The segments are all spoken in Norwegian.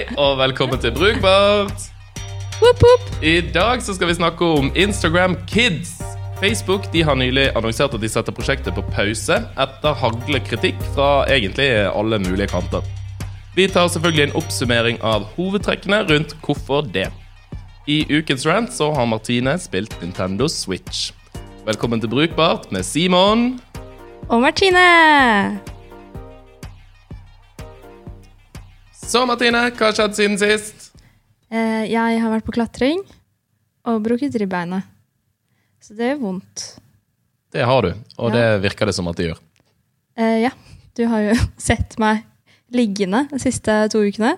Hei og velkommen til Brukbart. Woop, woop. I dag så skal vi snakke om Instagram Kids. Facebook de har nylig annonsert at de setter prosjektet på pause etter haglekritikk fra egentlig alle mulige kanter. Vi tar selvfølgelig en oppsummering av hovedtrekkene rundt hvorfor det. I ukens rant så har Martine spilt Nintendo Switch. Velkommen til Brukbart med Simon. Og Martine! Så, Martine, hva har skjedd siden sist? Eh, jeg har vært på klatring og brukket ribbeinet. Så det gjør vondt. Det har du, og Ja. det virker det som at det gjør. Eh, ja, du har jo sett meg liggende de siste to ukene.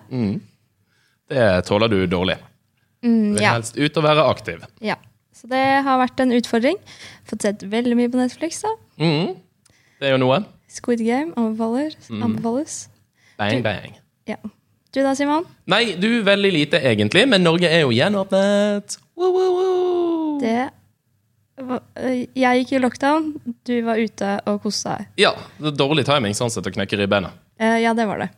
Det tåler du dårlig. Mm, Vil ja, helst ut og være aktiv. ja. Så det har vært en utfordring. Fått sett veldig mye på Netflix. da. Mm. Det er jo noe. Squid Game anbefaler, anbefales. Bang, bang. Ja. Du da, Simon? Nei, du veldig lite egentlig, men Norge er jo gjenåpnet. Woo, woo, woo. Det var- eh, Jeg gikk i lockdown, du var ute og koste deg. Ja, det dårlig timing sånn sett å knekke ribbeina. Eh, ja, det var det.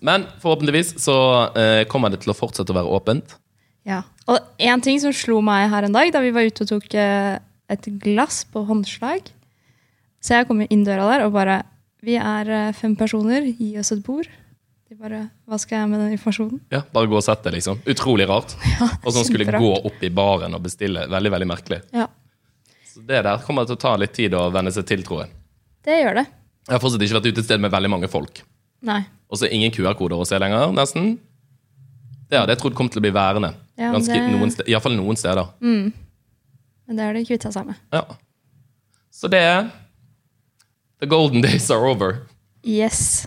Men forhåpentligvis så eh, kommer det til å fortsette å være åpent. Ja. Og en ting som slo meg her en dag, da vi var ute og tok et glass på håndslag Så jeg kom inn døra der og bare Vi er fem personer, gi oss et bord. De bare Hva skal jeg med den informasjonen? Ja, Bare gå og sett det, liksom. Utrolig rart. og sånn skulle gå opp i baren og bestille. Veldig, veldig merkelig. Ja, Så det der kommer til å ta litt tid å venne seg til, tror jeg. det gjør det. Jeg har fortsatt ikke vært ute et sted med veldig mange folk. Nei. Og så ingen QR-koder å se lenger, nesten. Det hadde jeg trodd kom til å bli værende. Ja, Ganske, det- noen sted, Iallfall noen steder. Men det har de kvitta seg med. Ja. Så det er The golden days are over. Yes.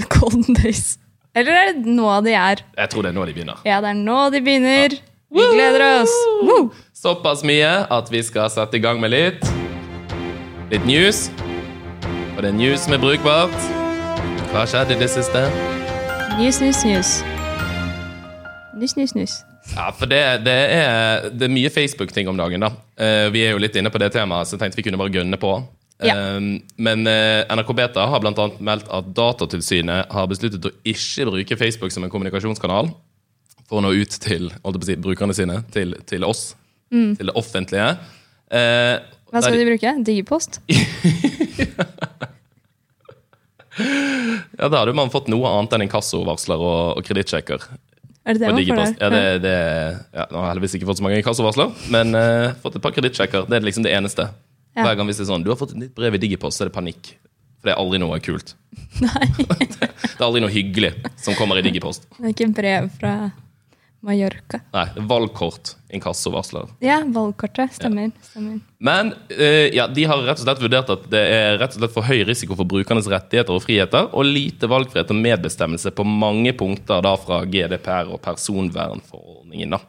Golden days. Eller er det nå de er? Jeg tror det er nå de begynner. Ja, det er nå de begynner. Vi gleder oss. Woo! Såpass mye at vi skal sette i gang med litt Litt news. Og det er news som er brukbart. Hva skjedde i det siste? News, news, news. News, news, news. Ja, for det, det, er, det er mye Facebook-ting om dagen, da. Eh, vi er jo litt inne på det temaet, så jeg tenkte vi kunne bare gønne på. Ja. Eh, men eh, NRK Beta har annet meldt at Datatilsynet har besluttet å ikke bruke Facebook som en kommunikasjonskanal for å nå ut til si, brukerne sine, til, til oss, til det offentlige. Eh, Hva skal de bruke? Digipost? Ja, Da hadde man fått noe annet enn inkassovarsler og, og kredittsjekker. Er det det man får der? Ja, det, det, ja, nå har jeg heldigvis ikke fått så mange inkassovarsler, men uh, fått et par kredittsjekker. Det er liksom det eneste. Ja. Hver gang hvis det er sånn, du har fått et nytt brev i digipost, så er det panikk. For det er aldri noe kult. Nei, Det er aldri noe hyggelig som kommer i digipost. det er ikke brev fra Mallorca. Nei, valgkort, inkassovarsler. Ja, valgkortet. Stemmer. stemmer. Men uh, ja, de har rett og slett vurdert at det er rett og slett for høy risiko for brukernes rettigheter og friheter, og lite valgfrihet og medbestemmelse på mange punkter da fra GDPR og personvernforordningen. da.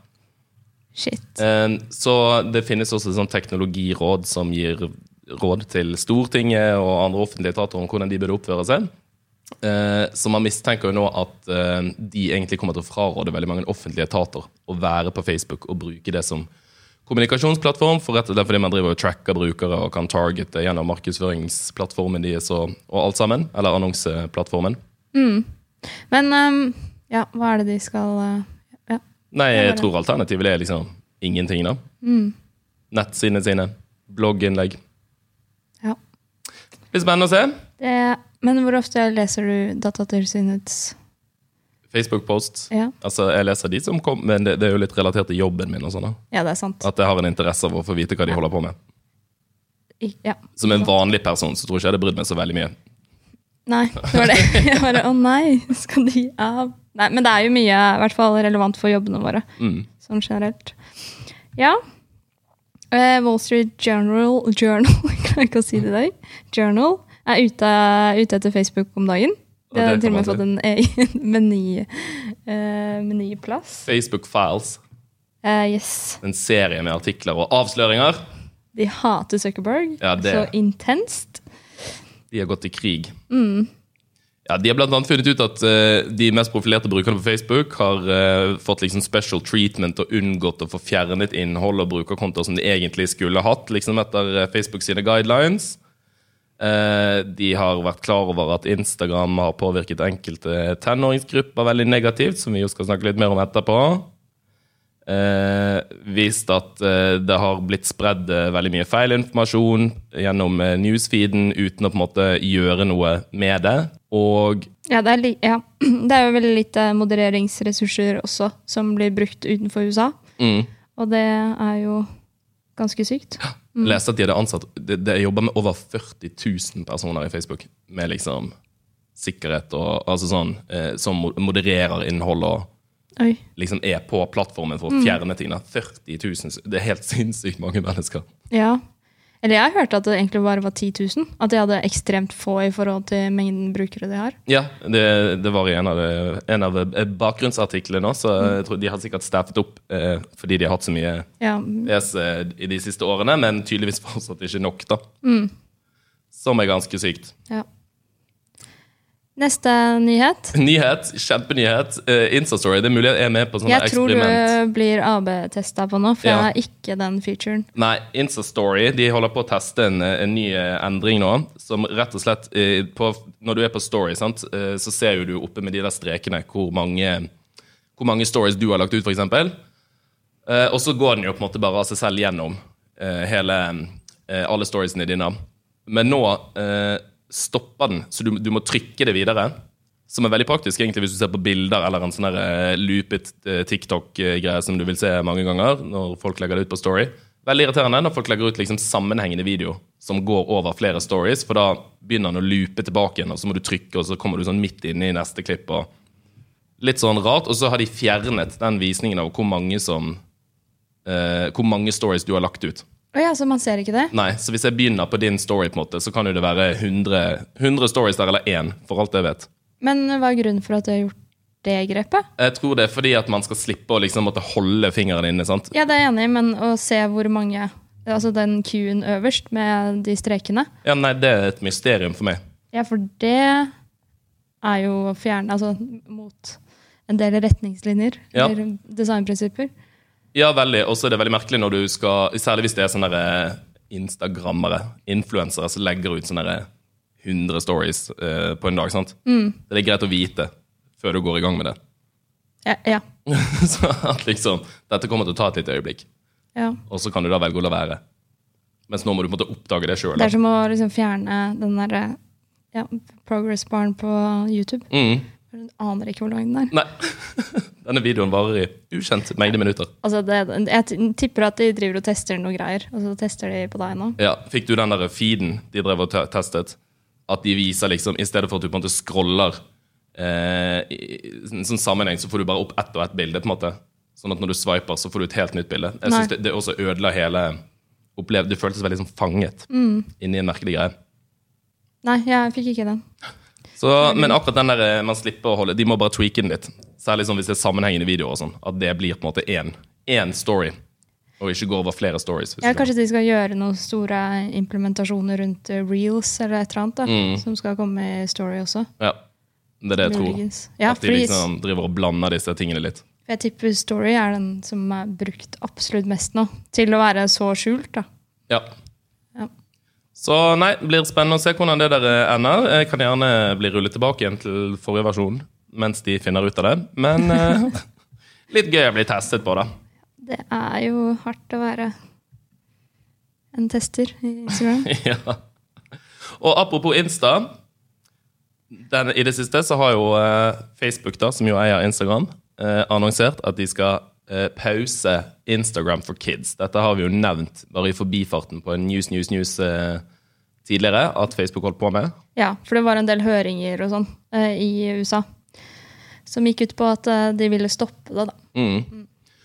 Shit. Eh, Så det finnes også et sånt teknologiråd som gir råd til Stortinget og andre offentlige etater om hvordan de burde oppføre seg. Eh, Så man mistenker jo nå at eh, de egentlig kommer til å fraråde veldig mange offentlige etater å være på Facebook og bruke det som kommunikasjonsplattform, for rett og slett fordi man driver og tracker brukere og kan targete gjennom markedsføringsplattformen deres og, og alt sammen. Eller annonseplattformen. Men um, ja, hva er det de skal. Nei, jeg tror alternativet er liksom ingenting, da. Nettsidene sine, blogginnlegg. ja. Det blir spennende å se. Det, men hvor ofte leser du Datatilsynets Facebook-posts. ja. Altså, jeg leser de som kom, men det, det er jo litt relatert til jobben min. og sånn ja, det er sant. At jeg har en interesse av å få vite hva de holder på med. I, ja. Som en vanlig person så tror jeg ikke jeg hadde brydd meg så veldig mye. Nei, det var det. Jeg bare, Å nei, skal de av? Nei, Men det er jo mye i hvert fall relevant for jobbene våre. Mm. Sånn generelt. Ja. Uh, Wall Street Journal, Journal klarer ikke å si det i dag. Journal er ute, ute etter Facebook om dagen. De har til og med fått en egen meny, uh, menyplass. Facebook Files. Uh, yes. En serie med artikler og avsløringer. De hater Zuckerberg Ja, så intenst. De har gått i krig. Ja, de har annet funnet ut at uh, de mest profilerte brukerne på Facebook har uh, fått liksom special treatment og unngått å få fjernet innhold og brukerkontoer som de egentlig skulle hatt, liksom etter eh, Facebook sine guidelines. Uh, de har vært klar over at Instagram har påvirket enkelte tenåringsgrupper veldig negativt, som vi jo skal snakke litt mer om etterpå. Eh, vist at eh, det har blitt spredd eh, veldig mye feilinformasjon gjennom eh, newsfeeden uten å på en måte gjøre noe med det. Og Ja, det er, ja. det er jo veldig lite modereringsressurser også som blir brukt utenfor USA. mm, Og det er jo ganske sykt. Mm. leste at de hadde ansatt De, de jobber med over 40 000 personer i Facebook med liksom sikkerhet og altså sånn eh, som modererer innhold og Oi. liksom er på plattformen for å fjerne ting. 40 000. Det er helt sinnssykt mange mennesker. Ja. Eller jeg hørte at det egentlig bare var 10 000. At de hadde ekstremt få i forhold til mengden brukere de har. Ja, det, det var i en av, en av eh, bakgrunnsartiklene Så Jeg tror De har sikkert staffet opp eh, fordi de har hatt så mye Ja, eh, i de siste årene, men tydeligvis fortsatt ikke nok, da. Som er ganske sykt. ja. Neste nyhet. Nyhet, kjempenyhet. Uh, Instastory. Det er mulig jeg er med på sånne Jeg tror eksperiment. du blir AB-testa på nå, for Ja. jeg har ikke den featuren. Nei, Instastory de holder på å teste en, en ny eh, endring nå. Som rett og slett uh, på, Når du er på Story, sant, uh, så ser jo du oppe med de der strekene hvor mange, hvor mange stories du har lagt ut, f.eks. Uh, og så går den jo på en måte bare av seg selv gjennom eh, hele, eh, alle storiesene dine. Men nå eh, stopper den, så du, du må trykke det videre. Som er veldig praktisk egentlig hvis du ser på bilder eller en sånn eh, loopet eh, TikTok-greie som du vil se mange ganger når folk legger det ut på Story. Veldig irriterende når folk legger ut liksom sammenhengende video som går over flere stories, for da begynner den å loope tilbake igjen, og så må du trykke, og så kommer du sånn midt inne i neste klipp. og Litt sånn rart. Og så har de fjernet den visningen av hvor mange som eh, Hvor mange stories du har lagt ut. Å ja, så man ser ikke det? Nei, så hvis jeg begynner på din story, på en måte, så kan jo det være 100, 100 stories der, eller én, for alt jeg vet. Men hva er grunnen for at du har gjort det grepet? Jeg tror det er fordi at man skal slippe å liksom måtte holde fingrene inne. sant? Ja, det er jeg enig i, men å se hvor mange Altså den Q-en øverst med de strekene. Ja, Nei, det er et mysterium for meg. Ja, for det er jo å fjerne Altså mot en del retningslinjer Ja. eller designprinsipper. Ja, veldig. Og så er det veldig merkelig når du skal Særlig hvis det er sånne der, eh, instagrammere, influensere, som legger ut sånne der 100 stories eh, på en dag. sant? Det er greit å vite før du går i gang med det. Ja, ja, så at liksom Dette kommer til å ta et lite øyeblikk, ja. og så kan du da velge å la være. Mens nå må du på en måte oppdage det sjøl. Det er som å liksom fjerne den derre ja, progress-baren på YouTube. Mm. Du aner ikke hvor lang den er. Nei. Denne videoen varer i ukjent mengde minutter. Altså det, jeg tipper at de driver og tester noe greier, og så tester de på deg nå. Ja, Fikk du den der feeden de drev og testet? At de viser liksom, I stedet for at du på en måte scroller eh, i en sånn sammenheng, så får du bare opp ett og ett bilde. på en måte. Sånn at når du swiper, så får du et helt nytt bilde. Jeg synes det, det også ødela hele opplevelsen. Du føltes veldig liksom fanget inni en merkelig greie. Nei, jeg fikk ikke den. Så, men akkurat den der eh, man slipper å holde De må bare tweake den litt. Særlig sånn hvis det er sammenhengende videoer. og sånn At det blir på en måte én, én story, og ikke gå over flere stories. Ja, kanskje de skal gjøre noen store implementasjoner rundt reels eller et eller annet, da, Mm. som skal komme i Story også. Ja, Det er det jeg tror. Ja, At de liksom driver og blander disse tingene litt. jeg tipper Story er den som er brukt absolutt mest nå, til å være så skjult. da. Ja. Så nei, det blir spennende å se hvordan det der ender. Jeg kan gjerne bli rullet tilbake igjen til forrige versjon mens de finner ut av det. Men eh, litt gøy å bli testet på, da. Det er jo hardt å være en tester i Instagram. ja. Og apropos Insta. Den, I det siste så har jo eh, Facebook, da, som jo eier Instagram, eh, annonsert at de skal eh, pause Instagram for kids. Dette har vi jo nevnt bare i forbifarten på en News News News eh, tidligere, at Facebook holdt på med. Ja, for det var en del høringer og sånn eh, i USA som gikk ut på at de ville stoppe det. da. Mm.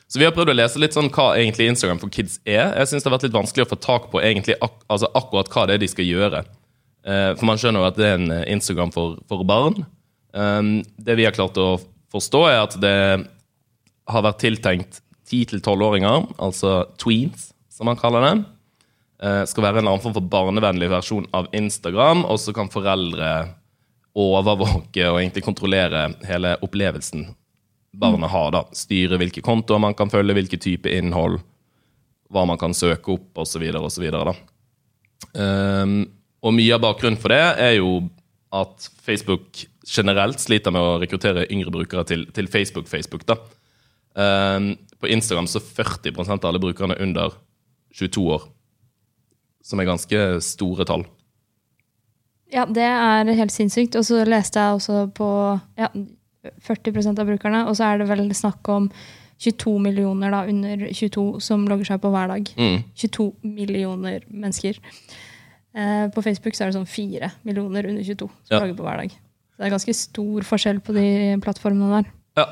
Så vi har prøvd å lese litt sånn hva egentlig Instagram for kids er. Jeg synes det har vært litt vanskelig å få tak på egentlig ak altså akkurat hva det er de skal gjøre. Eh, for man skjønner jo at det er en Instagram for, for barn. Um, det vi har klart å forstå, er at det har vært tiltenkt 10-12-åringer, altså tweens, som man kaller det. Eh, skal være en eller annen form for barnevennlig versjon av Instagram, og så kan foreldre overvåke og egentlig kontrollere hele opplevelsen barna har. da. Styre hvilke kontoer man kan følge, hvilke type innhold, hva man kan søke opp, osv. osv. Um, Og mye av bakgrunnen for det er jo at Facebook generelt sliter med å rekruttere yngre brukere til, til Facebook-Facebook. da. Um, på Instagram så 40 av alle brukerne under 22 år. Som er ganske store tall. Ja, det er helt sinnssykt. Og så leste jeg også på ja, 40% av brukerne, og så er det vel snakk om 22 millioner da, under 22 som logger seg på hver dag. Mm. 22 millioner mennesker. Eh, på Facebook så er det sånn 4 millioner under 22 som Ja. logger på hver dag. Så det er ganske stor forskjell på de plattformene der. Ja.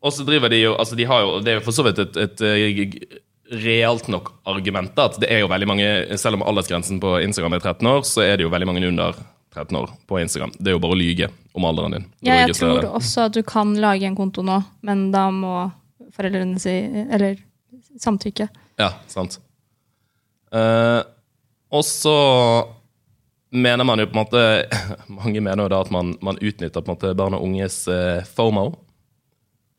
Og så driver de jo altså de har jo, Det er jo for så vidt et, et, et reelt nok argument. At det er jo veldig mange, Selv om aldersgrensen på Instagram er 13 år, så er det jo veldig mange under 13 år på Instagram. Det er jo bare å lyge om alderen din. Ja, jeg tror det. også at du kan lage en konto nå, men da må foreldrene si Eller samtykke. Ja, sant. Uh, og så mener man jo på en måte Mange mener jo da at man, man utnytter på en måte barn og unges uh, FOMO.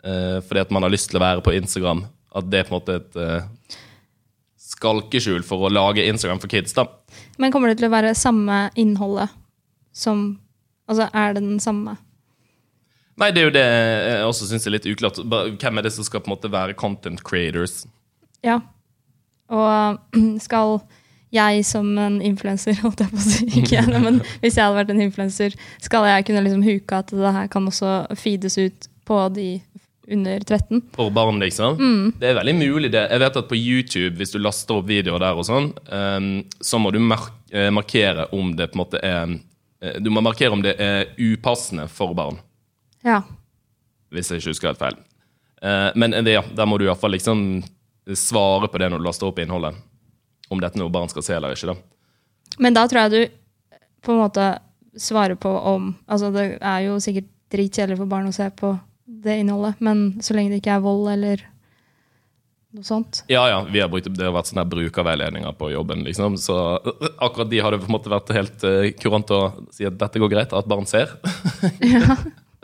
Eh, fordi at man har lyst til å være på Instagram. At det er på en måte et eh, skalkeskjul for å lage Instagram for kids. da. Men kommer det til å være samme innholdet som Altså, er det den samme? Nei, det er jo det jeg også syns er litt uklart. Hvem er det som skal på en måte være content creators? Ja. Og skal jeg som en influenser, holdt jeg på å si, ikke jeg, men hvis jeg hadde vært en influenser, skal jeg kunne liksom huke at det her kan også feedes ut på de under 13? for barn, liksom. Det er veldig mulig, det. Jeg vet at på YouTube, hvis du laster opp videoer der og sånn, ehm, så må du eh, markere om det på en måte er eh, Du må markere om det er upassende for barn, Ja. hvis jeg ikke husker helt feil. Eh, men det, ja, der må du iallfall liksom svare på det når du laster opp innholdet. Om dette er noe barn skal se eller ikke. da. Men da tror jeg du på en måte svarer på om Altså, det er jo sikkert dritkjedelig for barn å se på det innholdet, men så lenge det ikke er vold eller noe sånt. Ja, ja, vi har brukt, Det har vært sånne brukerveiledninger på jobben, liksom. Så akkurat de har det på en måte vært helt uh, kurant å si at dette går greit, at barn ser. Ja.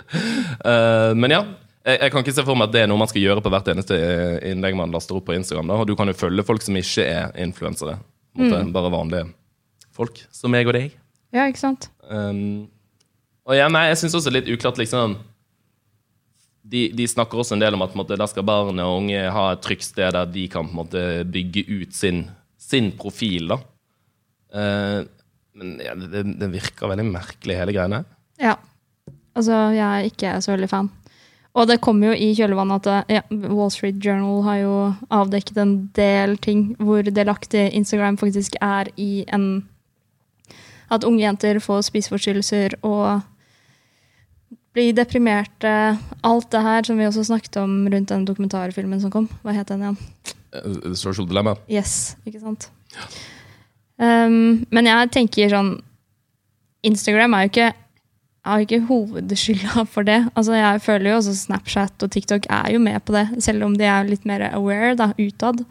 men ja, jeg, jeg kan ikke se for meg at det er noe man skal gjøre på hvert eneste eh, innlegg man laster opp på Instagram. da, Og du kan jo følge folk som ikke er influensere. En Bare vanlige folk, som meg og deg. Ja, ikke sant? Um, og ja, nei, jeg syns også litt uklart, liksom de, de snakker også en del om at måte, der skal barn og unge ha et trygt sted der de kan måte bygge ut sin, sin profil. da. Eh, men ja, det, det virker veldig merkelig, hele greiene. Ja. Altså, jeg er ikke så veldig fan. Og det kommer jo i kjølvannet at ja, Wall Street Journal har jo avdekket en del ting hvor delaktig Instagram faktisk er i en At unge jenter får spiseforstyrrelser og blir deprimerte. Alt det her som vi også snakket om rundt den dokumentarfilmen som kom. Hva het den igjen? Eh, Social dilemma. Yes, ikke sant? Um, men jeg tenker sånn Instagram er jo ikke, jo ikke hovedskylda for det. Altså Jeg føler jo også Snapchat og TikTok er jo med på det, selv om de er litt mer aware da, utad.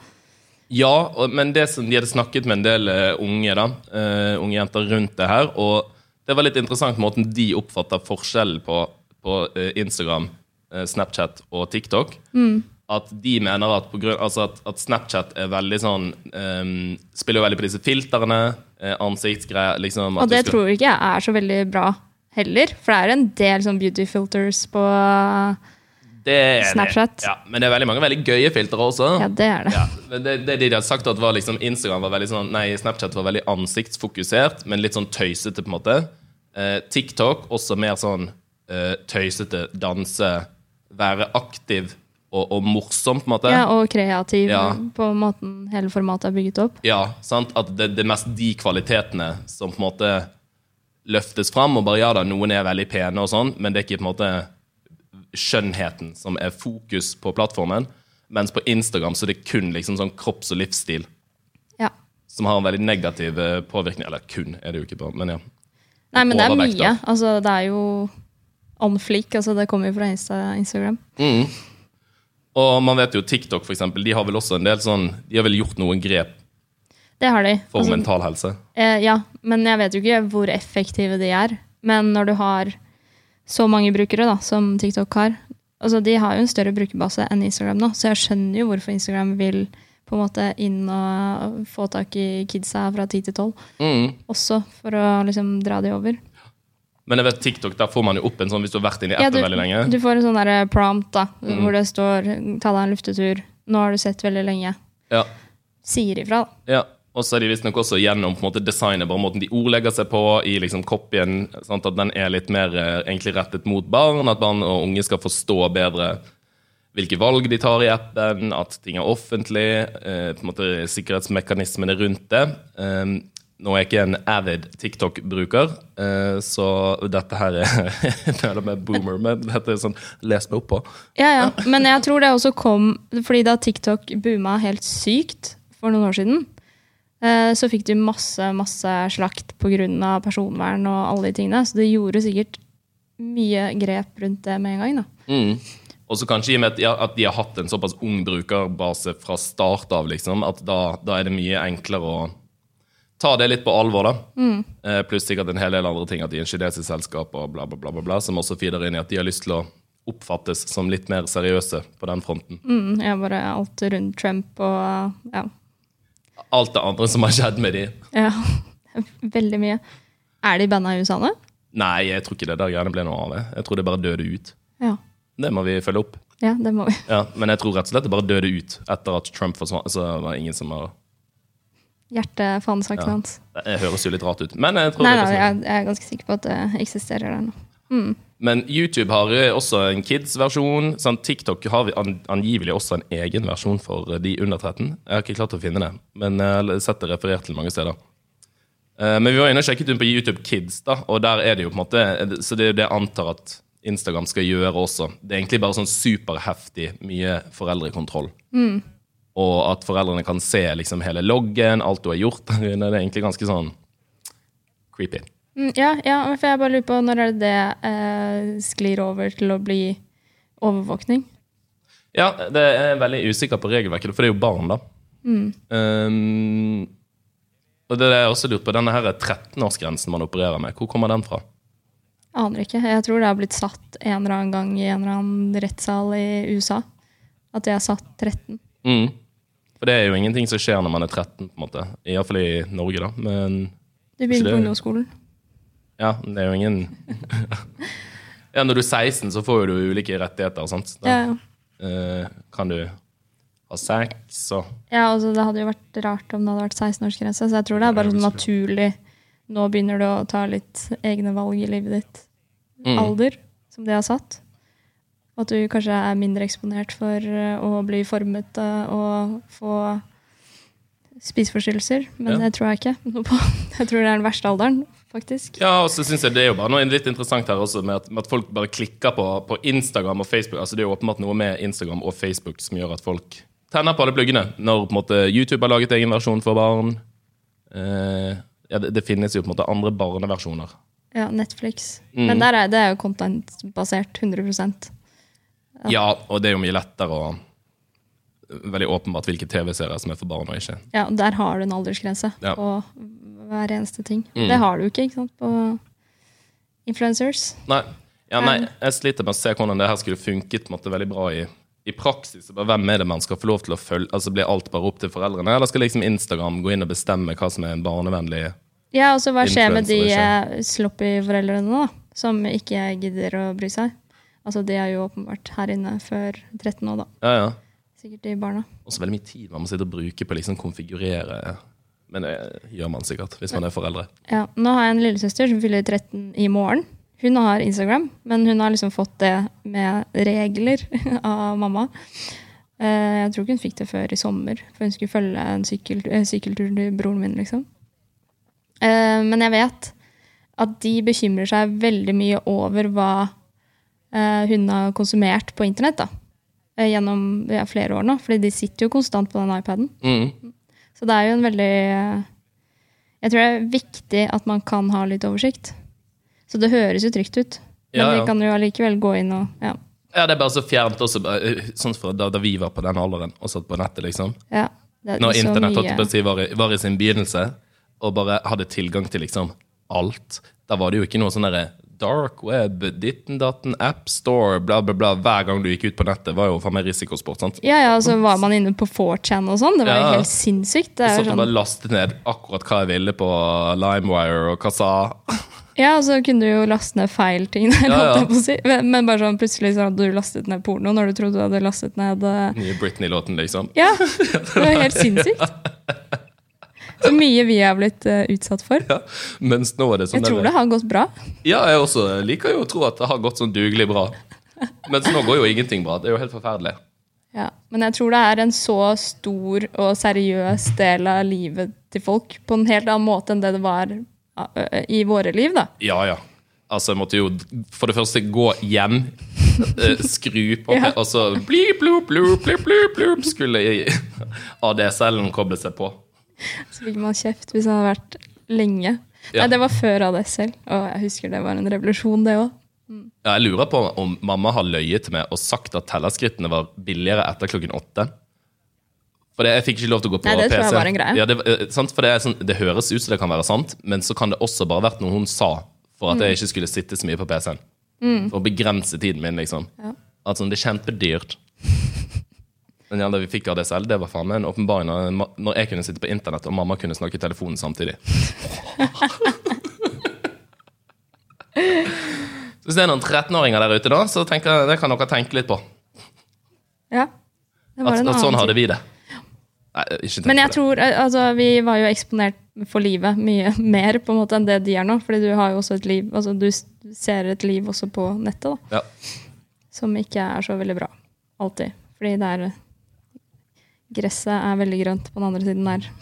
Ja, men det som de hadde snakket med en del eh, unge da, uh, unge jenter rundt det her, og det var litt interessant måten de oppfatter forskjellen på, på eh, Instagram, eh, Snapchat og TikTok. At de mener at, på grunn, altså at, at Snapchat er veldig sånn um, Spiller jo veldig på disse filtrene, eh, ansiktsgreier liksom, Og det skal- tror ikke jeg er så veldig bra heller, for det er en del sånn beauty filters på. Snapchat. Ja, men det er veldig mange veldig gøye filtre også. Ja, det er det. Ja, men det, det de hadde sagt at var liksom Instagram var veldig sånn Nei, Snapchat var veldig ansiktsfokusert, men litt sånn tøysete, på en måte. Eh, TikTok også mer sånn eh, tøysete, danse, være aktiv og, og morsom, på en måte. Ja, og kreativ Ja. på måten hele formatet er bygget opp. Ja, sant? At det, det er mest de kvalitetene som på en måte løftes fram. Og bare ja da, noen er veldig pene og sånn, men det er ikke på en måte skjønnheten som er fokus på plattformen. Mens på Instagram så er det kun liksom sånn kropps- og livsstil Ja. som har en veldig negativ eh, påvirkning. Eller kun, er det jo ikke på, men ja. Nei, men det er mye. Altså, det er jo on fleak. Altså, det kommer jo fra Insta Instagram. Og man vet jo TikTok, for eksempel, de har vel også en del sånn De har vel gjort noen grep Det har de. for Altså, mental helse. eh, ja, men jeg vet jo ikke hvor effektive de er. Men når du har så mange brukere da, som TikTok har altså De har jo en større brukerbase enn Instagram nå, så jeg skjønner jo hvorfor Instagram vil på en måte inn og få tak i kidsa fra ti til tolv. Mm. Også for å liksom dra de over. Men jeg vet TikTok, der får man jo opp en sånn hvis du har vært inne i Ja, appen du, veldig lenge. du får en sånn der prompt da, Mm. hvor det står 'ta deg en luftetur'. Nå har du sett veldig lenge. Ja. Sier ifra. da. Ja, og så er de visstnok også gjennom på en måte designet, bare måten de ordlegger seg på i liksom copyen, sånn at den er litt mer eh, egentlig rettet mot barn, at barn og unge skal forstå bedre hvilke valg de tar i appen, at ting er offentlig, eh, på en måte sikkerhetsmekanismene rundt det. Eh, nå er jeg ikke en avid TikTok-bruker, eh, så dette her er Jeg meg boomer, men dette er sånn les meg opp på. Ja, ja. Men jeg tror det også kom fordi da TikTok booma helt sykt for noen år siden, eh, så fikk du masse, masse slakt pga. personvern og alle de tingene. Så det gjorde sikkert mye grep rundt det med en gang. da. Mm. Og så kanskje i og med at, de har hatt en såpass ung brukerbase fra start av, liksom, at da, da er det mye enklere å ta det litt på alvor. da. Eh, pluss sikkert en hel del andre ting, at de er en kinesisk selskap og bla, bla, bla, bla, bla, som også feeder inn i at de har lyst til å oppfattes som litt mer seriøse på den fronten. Mm, ja, bare alt rundt Trump og ja. Alt det andre som har skjedd med de. ja. Veldig mye. Er de banna i USA nå? Nei, jeg tror ikke det der greiene ble noe av det. Jeg tror det bare døde ut. Ja. Det må vi følge opp. ja, det må vi. Ja, Men jeg tror rett og slett det bare døde ut etter at Trump forsvant. Så var det ingen som har Hjertefanesaken hans. Det høres jo litt rart ut. Men jeg tror Nei, sånn. jeg, er ganske sikker på at det eksisterer der nå. Men YouTube har eh, også en kids-versjon. Sånn, TikTok har vi an angivelig også en egen versjon for eh, de under 13. Jeg har ikke klart å finne det, men jeg har sett det referert til mange steder. Eh, Men vi var inne og sjekket inn på YouTube Kids, da, og der er det jo på en måte Så det det antar at Instagram skal gjøre også. Det er egentlig bare sånn superheftig mye foreldrekontroll. Og at foreldrene kan se liksom hele loggen, alt du har gjort der inne. Det er egentlig ganske sånn creepy. Mm, ja, ja, for jeg bare lurer på når er det det eh, sklir over til å bli overvåkning? Ja, det er veldig usikker på regelverket, for det er jo barn, da. Um, og det er jeg også lurt på, denne her 13-årsgrensen man opererer med, hvor kommer den fra? Aner ikke. Jeg tror det har blitt satt en eller annen gang i en eller annen rettssal i USA. At det har satt 13. Mm. For det er jo ingenting som skjer når man er 13, på en måte. Iallfall i Norge, da. Men Du begynner på ungdomsskolen. ja, det er jo ingen Ja, når du er 16, så får du ulike rettigheter, sant. Da Ja, ja. eh, kan du ha sex og ja altså, det hadde jo vært rart om det hadde vært 16-årsgrense, så jeg tror det er bare sånn naturlig Nå begynner du å ta litt egne valg i livet ditt. Mm. Alder, som det har satt. At du kanskje er mindre eksponert for eh, å bli formet eh, og få spiseforstyrrelser. Men Ja. det tror jeg ikke noe på. Jeg tror det er den verste alderen, faktisk. Ja, og så synes jeg det er jo bare noe litt interessant her også, med at, med at folk bare klikker på, på Instagram og Facebook. Altså Det er jo åpenbart noe med Instagram og Facebook som gjør at folk tenner på alle pluggene. Når på en måte YouTube har laget egen versjon for barn. Eh, ja, det, det finnes jo på en måte andre barneversjoner. Ja, Netflix. Mm. Men der er, det er jo content-basert. 100% Ja, og det er jo mye lettere å Veldig åpenbart hvilke TV-serier som er for barn og ikke. Ja, Der har du en aldersgrense Ja. på hver eneste ting. Mm. Det har du ikke ikke sant, på influencers. Nei, ja, nei, jeg sliter med å se hvordan det her skulle funket måte veldig bra i, i praksis. Bare Hvem er det man skal få lov til å følge? Altså Blir alt bare opp til foreldrene, eller skal liksom Instagram gå inn og bestemme hva som er en barnevennlig? Ja, og så Hva skjer med de eh, sloppy foreldrene da, som ikke gidder å bry seg? Altså, De er jo åpenbart her inne før 13 år, da. Ja, ja. Sikkert de barna. Også veldig mye tid man må sitte og bruke på å liksom konfigurere. Men det gjør man sikkert hvis man er foreldre. Ja, Nå har jeg en lillesøster som fyller 13 i morgen. Hun har Instagram, men hun har liksom fått det med regler av mamma. Eh, Jeg tror ikke hun fikk det før i sommer, for hun skulle følge en sykkel, eh, sykkeltur til broren min. liksom. Eh, Men jeg vet at de bekymrer seg veldig mye over hva hun har konsumert på internett da. Gjennom ja, flere år nå, fordi de sitter jo konstant på den iPaden. Mm. Så det er jo en veldig Jeg tror det er viktig at man kan ha litt oversikt. Så det høres jo trygt ut. Men Ja, ja. vi kan jo allikevel gå inn og ja. Ja, det er bare så fjernt også. Sånn fra da, da vi var på den alderen og satt på nettet, liksom. ja det er Når internett var, var i sin begynnelse, og bare hadde tilgang til liksom alt. Da var det jo ikke noe sånn derre dark web, ditten datten, appstore, bla, bla, bla. Hver gang du gikk ut på nettet, var jo faen meg risikosport. sant? Ja, ja, så var man inne på 4chan og sånn. Det var jo Ja. helt sinnssykt. Det er og sånn, bare lastet ned akkurat hva jeg ville på LimeWire og Kasa. Ja, og så kunne du jo laste ned feil ting der, Ja, ja. si. Men bare sånn plutselig så hadde du lastet ned porno når du trodde du hadde lastet ned uh... Nye Britney-låten, liksom. Ja, det var helt sinnssykt. Så mye vi har blitt uh, utsatt for. Ja. Er sånn Jeg tror det har gått bra. Ja, jeg også liker jo å tro at det har gått sånn dugelig bra. Mens nå går jo ingenting bra. Det er jo helt forferdelig. Ja, men jeg tror det er en så stor og seriøs del av livet til folk på en helt annen måte enn det det var i våre liv. da. Ja, ja. Altså, jeg måtte jo for det første gå hjem, eh, skru på, Ja. og så blip, blup, blup, blip, blup, blup, skulle ADSL-en koble seg på. Så fikk man kjeft hvis han hadde vært lenge. Ja. Nei, Det var før ADSL, og jeg husker det var en revolusjon, det òg. Ja, jeg lurer på om mamma har løyet til meg og sagt at tellerskrittene var billigere etter klokken åtte. For det, jeg fikk ikke lov til å gå på Nei, det PC. tror jeg var en greie. Ja, det, eh, sant? For det, sånn, det høres ut som det kan være sant, men så kan det også bare vært noe hun sa for at Mm. jeg ikke skulle sitte så mye på PC-en. For å begrense tiden min, liksom. Ja. At sånn, det er kjempedyrt. Men ja, da vi fikk ADSL, det var faen meg en åpenbaring når, når jeg kunne sitte på internett og mamma kunne snakke i telefonen samtidig. Så hvis det er noen 13-åringer der ute, da, så tenker det kan dere tenke litt på. Ja. Det var At, at sånn hadde vi det. Nei, Men jeg tror, eh, altså, vi var jo eksponert for livet mye mer på en måte enn det de er nå. Fordi du har jo også et liv, altså du ser et liv også på nettet, da. Ja. Som ikke er så veldig bra. Alltid. Fordi det er Gresset er veldig grønt på den andre siden der.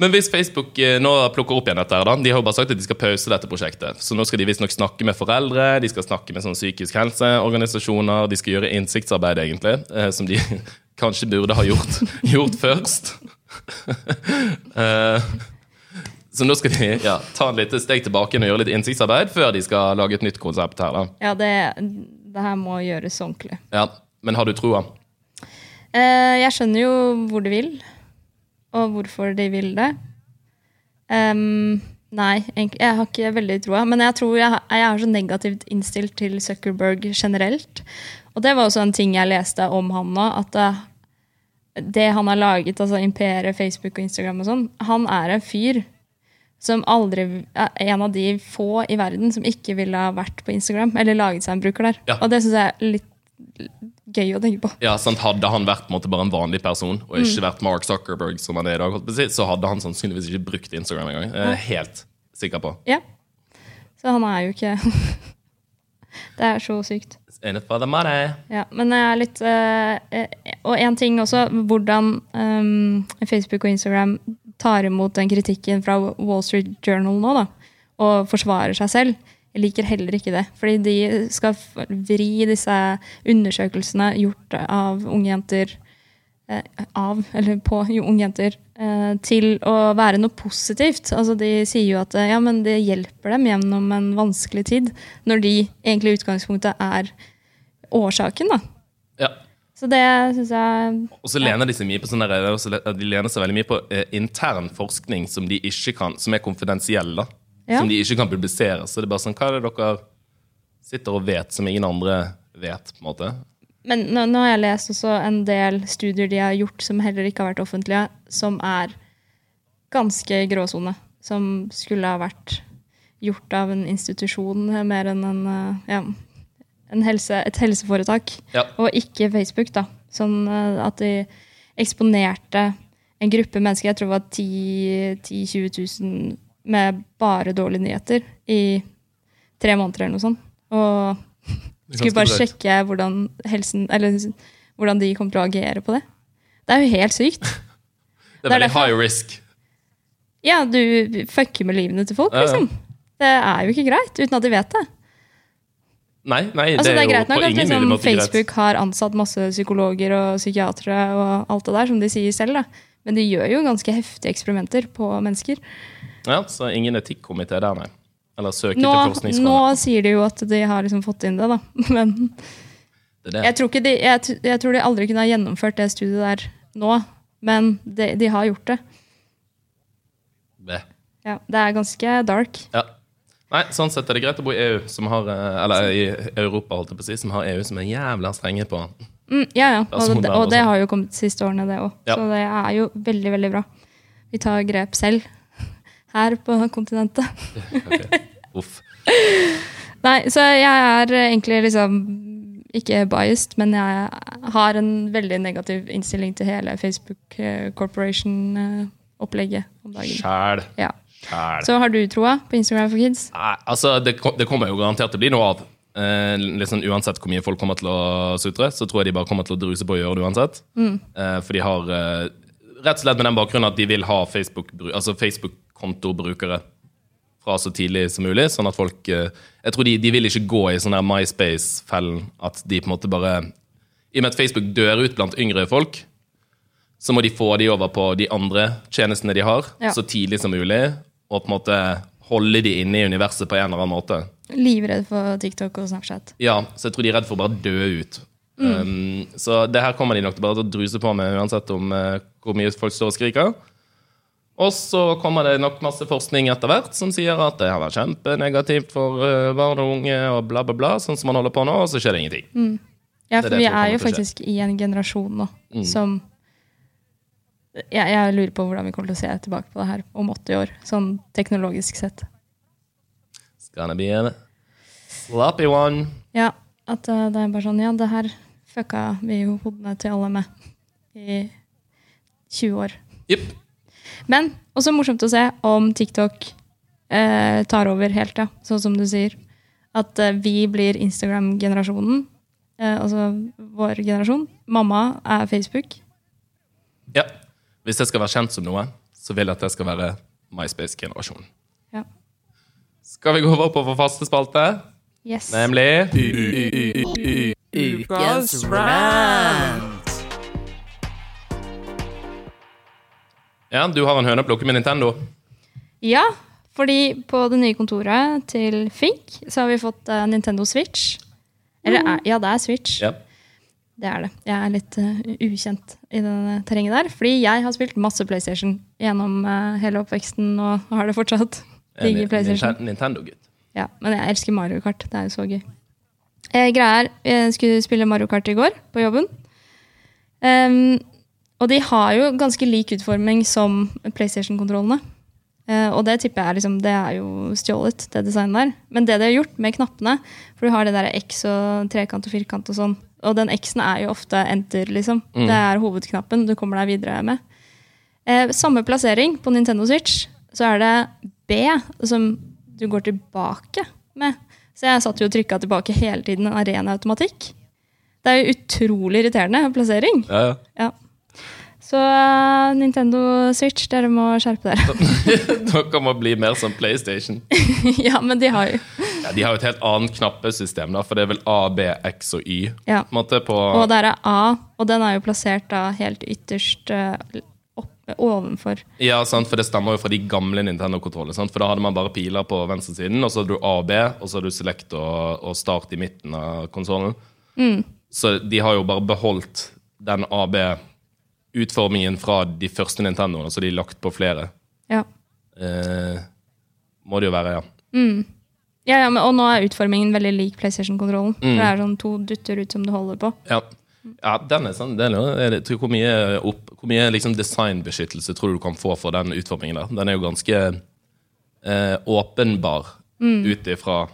Men hvis Facebook eh, nå plukker opp igjen dette, her da, de har jo bare sagt at de skal pause dette prosjektet. Så nå skal de visstnok snakke med foreldre, de skal snakke med sånn psykisk helseorganisasjoner, de skal gjøre innsiktsarbeid, egentlig, eh, som de kanskje burde ha gjort, gjort først. uh, så nå skal de ja, ta et lite steg tilbake og gjøre litt innsiktsarbeid før de skal lage et nytt konsept her. da. Ja, det, det her må gjøres ordentlig. Ja, Men har du troa? Uh, jeg skjønner jo hvor de vil, og hvorfor de vil det. Um, nei, jeg har ikke veldig troa. Men jeg tror jeg, jeg er så negativt innstilt til Zuckerberg generelt. Og det var også en ting jeg leste om han nå. At det, han har laget, altså imperiet, Facebook og Instagram og sånn, han er en fyr som aldri er en av de få i verden som ikke ville ha vært på Instagram eller laget seg en bruker der. Ja. Og det syns jeg er litt gøy å tenke på. Ja, sant? Hadde han vært en måte, bare en vanlig person, og ikke vært Mark Zuckerberg, som han er i dag, så hadde han sannsynligvis ikke brukt Instagram engang. Er helt sikker på. Ja. Så han er jo ikke Det er så sykt. It for the money. Ja, men jeg er litt eh, Og en ting også, hvordan um, Facebook og Instagram tar imot den kritikken fra Wall Street Journal nå, da, og forsvarer seg selv. Jeg liker heller ikke det. Fordi de skal vri disse undersøkelsene gjort av unge jenter eh, av, eller på unge jenter, eh, til å være noe positivt. Altså De sier jo at ja, men det hjelper dem gjennom en vanskelig tid, når de egentlig i utgangspunktet er årsaken. da. Ja. Så det syns jeg Og så lener de seg mye på sånn der, de lener seg veldig mye på eh, intern forskning som de ikke kan, som er konfidensiell, da. Ja. Som de ikke kan publisere. Så det er bare sånn, hva er det dere sitter og vet som ingen andre vet, på en måte? Men nå, nå har jeg lest også en del studier de har gjort som heller ikke har vært offentlige, som er ganske gråsone. Som skulle ha vært gjort av en institusjon mer enn en, eh, ja, helse, et helseforetak. Ja. Og ikke Facebook, da. Sånn at de eksponerte en gruppe mennesker, jeg tror det var 10 000-20 000, med bare dårlige nyheter i tre måneder eller noe sånt. Og er skulle bare sjekke hvordan, helsen, eller, hvordan de kommer til å agere på det. Det er jo helt sykt. Det det er er veldig derfor- high risk. Ja, du fucker med livene til folk, Ja, ja. liksom. Det er jo ikke greit, uten at de vet det. Nei, nei, Altså, det er, det er greit nok at liksom. Facebook har ansatt masse psykologer og psykiatere og alt det der, som de sier selv, da. Men de gjør jo ganske heftige eksperimenter på mennesker. Ja, så ingen etikkomité der, nei. Eller søker Nå, til nå sier de jo at de har liksom fått inn det, da. Men Det det. jeg tror, de, jeg, jeg tror de aldri kunne ha gjennomført det studiet der nå. Men de, de har gjort det. det. Ja, det er ganske dark. Ja. Nei, sånn sett er det greit å bo i EU, som har, eh, eller i Europa, holdt jeg på å si, som har EU som er jævla strenge på Mm, ja, ja. Og, det, og det sånn. har jo kommet de siste årene, det òg. Ja. Så det er jo veldig, veldig bra. Vi tar grep selv her på kontinentet. Uff. Nei, så jeg er egentlig liksom ikke biased, men jeg har en veldig negativ innstilling til hele Facebook eh, Corporation-opplegget om dagen. Sjæl. Ja. Så har du troa på Instagram for kids? Nei, altså, det, det kommer jo garantert til å bli noe av. Eh, liksom, uansett hvor mye folk kommer til å sutre, så tror jeg de bare kommer til å druse på å gjøre det uansett. Eh, for de har eh, rett og slett med den bakgrunnen at de vil ha Facebook-kontobrukere altså Facebook-kontobrukere fra så tidlig som mulig. Sånn at folk eh, Jeg tror de, de vil ikke gå i sånn der MySpace-fellen at de på en måte bare I og med at Facebook dør ut blant yngre folk, så må de få de over på de andre tjenestene de har, Ja. så tidlig som mulig. Og på en måte holde de inne i universet på en eller annen måte. Livredd for TikTok og Snapchat. Ja, Så jeg tror de er redd for å bare dø ut. Um, så det her kommer de nok til bare til å druse på med, uansett om uh, hvor mye folk står og skriker. Og så kommer det nok masse forskning etter hvert som sier at det har vært kjempenegativt for uh, barn og unge, og bla, bla, bla, sånn som man holder på nå, og så skjer det ingenting. Ja, Det er for det vi er jo faktisk i en generasjon nå Mm. som jeg, jeg lurer på hvordan vi kommer til å se tilbake på det her om 80 år, sånn teknologisk sett. It's gonna be a sloppy one. Ja, at uh, det er bare sånn Ja, det her fucka vi jo hodene til alle med i 20 år. Yep. Men også morsomt å se om TikTok uh, tar over helt, ja. Sånn som du sier. At uh, vi blir Instagram-generasjonen. Altså vår generasjon. Mamma er Facebook. Ja. Hvis jeg skal være kjent som noe, så vil jeg at det skal være MySpace-generasjonen. Ja. Skal vi gå over på vår faste spalte? Yes. Nemlig Ukas rant. Ja, du har en høne å plukke med Nintendo. Ja, fordi på det nye kontoret til Fink så har vi fått eh, Nintendo Switch. Eller er, ja, det er Switch. Ja. Det er det. Jeg er litt uh, ukjent i det terrenget der. Fordi jeg har spilt masse PlayStation gjennom uh, hele oppveksten og har det fortsatt. Digger PlayStation. Nintendo-gutt. Ja, men jeg elsker Mario Kart. Det er jo så gøy. Eh, greia er, jeg skulle spille Mario Kart i går på jobben. Um, og de har jo ganske lik utforming som PlayStation-kontrollene. Eh, og det tipper jeg er, liksom, det er jo stjålet, det designet der. Men det de har gjort med knappene, for du har det der X og trekant og firkant og sånn, og den X-en er jo ofte enter, liksom. Det er hovedknappen du kommer deg videre med. Eh, samme plassering på Nintendo Switch, så er det B som du går tilbake med. Så jeg satt jo og trykka tilbake hele tiden arenaautomatikk. ren automatikk. Det er jo utrolig irriterende plassering. Ja, ja. Ja. Så uh, Nintendo Switch, dere må skjerpe dere. Dere må bli mer som PlayStation. ja, men de har jo Ja, de har jo et helt annet knappesystem, da, for det er vel A, B, X og Y. Ja. Måte på Og der er A, og den er jo plassert da helt ytterst uh, oppe, ovenfor. Ja, sant, for det stammer jo fra de gamle Nintendo-kontrollene. For da hadde man bare piler på venstresiden, og så hadde du A og B, og så hadde du Select og, og Start i midten av konsollen. Så de har jo bare beholdt den AB-utformingen fra de første Nintendoene, så de er lagt på flere. Ja. Eh, må det jo være, ja. Ja, ja, men, og nå er utformingen veldig lik PlayStation-kontrollen. For det er sånn to dutter ut som du holder på. Ja, ja den er sånn den er, det- tror, Hvor mye, opp, hvor mye liksom designbeskyttelse tror du du kan få for den utformingen der? Den er jo ganske eh, åpenbar ut ifra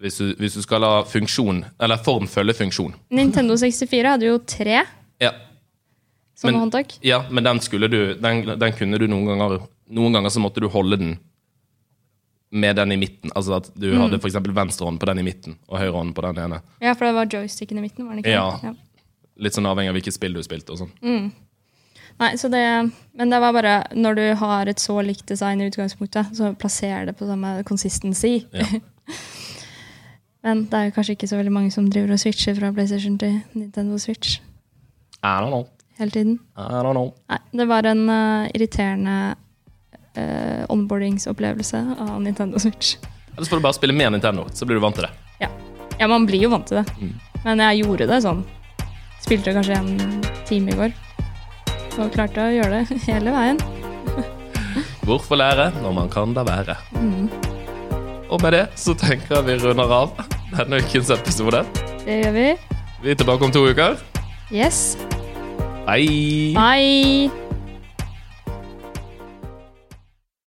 hvis du, hvis du skal la funksjon, eller form følge funksjon. Nintendo 64 hadde jo tre Ja, sånne Men- håndtak. ja men den du den, den kunne du noen ganger Noen ganger så måtte du holde den med den i midten. Altså at du hadde for eksempel venstre hånd på den i midten, og høyre hånd på den ene. Ja, for det var joysticken i midten, var det ikke? Ja. ja. Litt sånn avhengig av hvilket spill du spilte og sånn. Nei, så det, men det var bare når du har et så likt design i utgangspunktet, så plasser det på samme consistency. Ja. men det er jo kanskje ikke så veldig mange som driver og switcher fra PlayStation til Nintendo Switch I don't know. Hele tiden. I don't know. Nei, det var en uh, irriterende uh, onboardingsopplevelse av Nintendo Switch. Ellers får du bare spille mer Nintendo, så blir du vant til det. Ja. ja, man blir jo vant til det. Mm. Men jeg gjorde det sånn. Spilte kanskje en time i går. Og klarte å gjøre det hele veien. Hvorfor lære når man kan da være? Og med det så tenker jeg vi runder av denne ukens episode. Det gjør vi. Vi er tilbake om to uker. Yes. Hei! Bye.